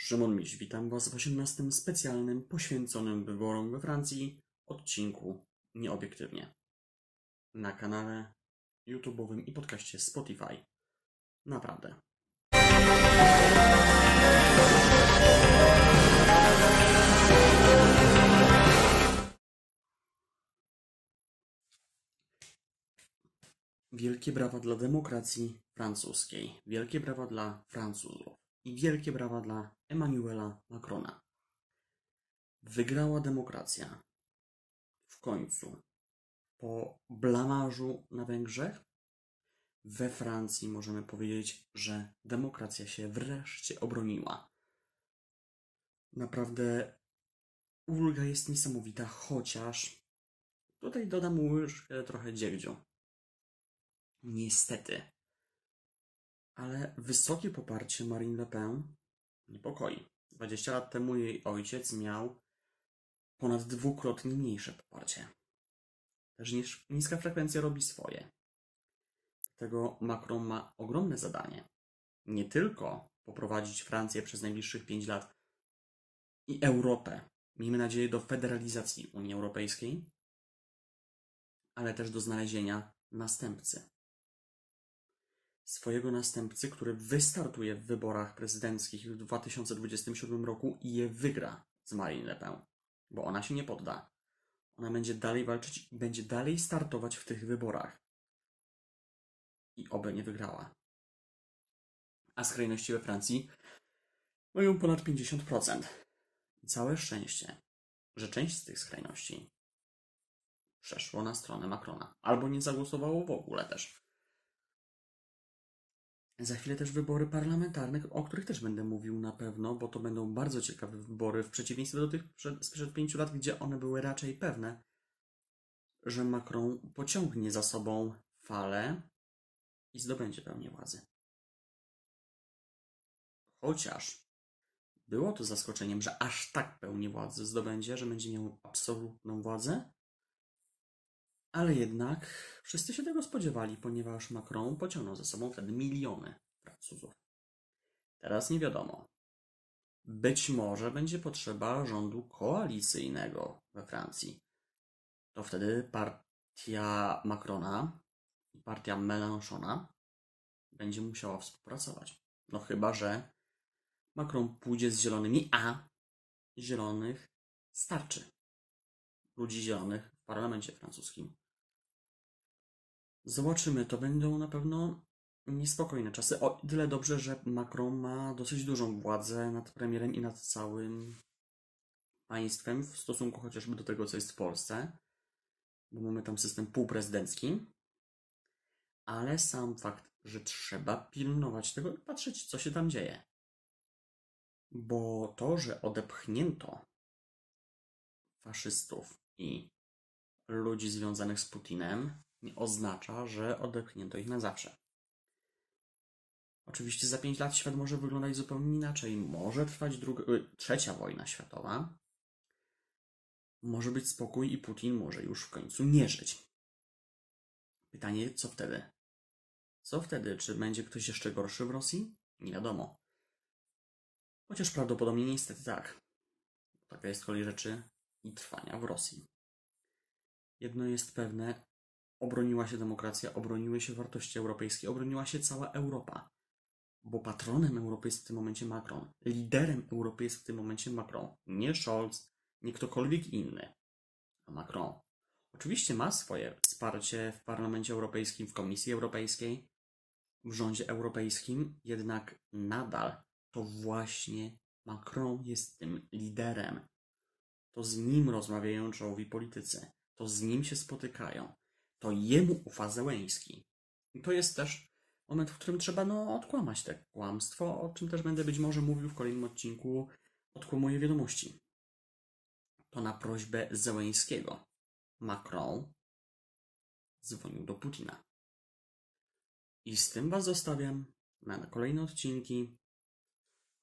Szymon Miś, witam Was w osiemnastym specjalnym poświęconym wyborom we Francji odcinku Nieobiektywnie na kanale YouTube'owym i podcaście Spotify. Naprawdę. Wielkie brawa dla demokracji francuskiej. Wielkie brawa dla Francuzów. I wielkie brawa dla Emmanuela Macrona. Wygrała demokracja. W końcu. Po blamarzu na Węgrzech. We Francji możemy powiedzieć, że demokracja się wreszcie obroniła. Naprawdę ulga jest niesamowita, chociaż tutaj dodam łyżkę trochę dziegdziu. Niestety. Ale wysokie poparcie Marine Le Pen niepokoi. 20 lat temu jej ojciec miał ponad dwukrotnie mniejsze poparcie. Też niska frekwencja robi swoje. Dlatego Macron ma ogromne zadanie. Nie tylko poprowadzić Francję przez najbliższych 5 lat i Europę, miejmy nadzieję, do federalizacji Unii Europejskiej, ale też do znalezienia następcy swojego następcy, który wystartuje w wyborach prezydenckich w 2027 roku i je wygra z Marine Le Pen, bo ona się nie podda. Ona będzie dalej walczyć i będzie dalej startować w tych wyborach. I oby nie wygrała. A skrajności we Francji mają ponad 50%. I całe szczęście, że część z tych skrajności przeszło na stronę Macrona. Albo nie zagłosowało w ogóle też. Za chwilę też wybory parlamentarne, o których też będę mówił na pewno, bo to będą bardzo ciekawe wybory, w przeciwieństwie do tych przed, sprzed pięciu lat, gdzie one były raczej pewne, że Macron pociągnie za sobą falę i zdobędzie pełnię władzy. Chociaż było to zaskoczeniem, że aż tak pełnię władzy zdobędzie, że będzie miał absolutną władzę, ale jednak wszyscy się tego spodziewali, ponieważ Macron pociągnął za sobą wtedy miliony Francuzów. Teraz nie wiadomo. Być może będzie potrzeba rządu koalicyjnego we Francji. To wtedy partia Macrona i partia Mélenchona będzie musiała współpracować. No chyba, że Macron pójdzie z zielonymi, a zielonych starczy. Ludzi zielonych w parlamencie francuskim. Zobaczymy, to będą na pewno niespokojne czasy. O tyle dobrze, że Macron ma dosyć dużą władzę nad premierem i nad całym państwem w stosunku chociażby do tego, co jest w Polsce, bo mamy tam system półprezydencki. Ale sam fakt, że trzeba pilnować tego i patrzeć, co się tam dzieje. Bo to, że odepchnięto faszystów i ludzi związanych z Putinem, nie oznacza, że odepchnięto ich na zawsze. Oczywiście za pięć lat świat może wyglądać zupełnie inaczej. Może trwać druga, y, trzecia wojna światowa. Może być spokój i Putin może już w końcu nie żyć. Pytanie, co wtedy? Co wtedy? Czy będzie ktoś jeszcze gorszy w Rosji? Nie wiadomo. Chociaż prawdopodobnie niestety tak. Taka jest kolej rzeczy i trwania w Rosji. Jedno jest pewne, obroniła się demokracja, obroniły się wartości europejskie, obroniła się cała Europa. Bo patronem Europy jest w tym momencie Macron. Liderem Europy jest w tym momencie Macron. Nie Scholz, nie ktokolwiek inny. A Macron. Oczywiście ma swoje wsparcie w Parlamencie Europejskim, w Komisji Europejskiej, w rządzie europejskim, jednak nadal to właśnie Macron jest tym liderem. To z nim rozmawiają czołowi politycy. To z nim się spotykają to jemu ufa Zełęński. I to jest też moment, w którym trzeba no, odkłamać te kłamstwo, o czym też będę być może mówił w kolejnym odcinku Odkłamuję wiadomości. To na prośbę Zełęńskiego Macron dzwonił do Putina. I z tym Was zostawiam na kolejne odcinki.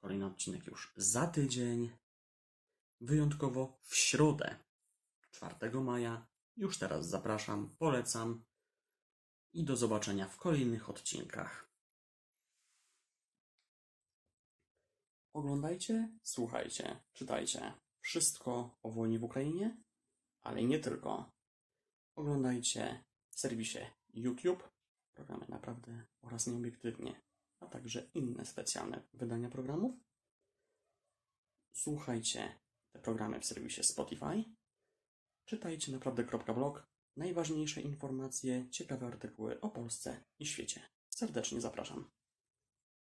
Kolejny odcinek już za tydzień. Wyjątkowo w środę, 4 maja, już teraz zapraszam, polecam i do zobaczenia w kolejnych odcinkach. Oglądajcie, słuchajcie, czytajcie wszystko o wojnie w Ukrainie, ale nie tylko. Oglądajcie w serwisie YouTube programy naprawdę oraz nieobiektywnie, a także inne specjalne wydania programów. Słuchajcie te programy w serwisie Spotify. Czytajcie naprawdę.blog. Najważniejsze informacje, ciekawe artykuły o Polsce i świecie. Serdecznie zapraszam.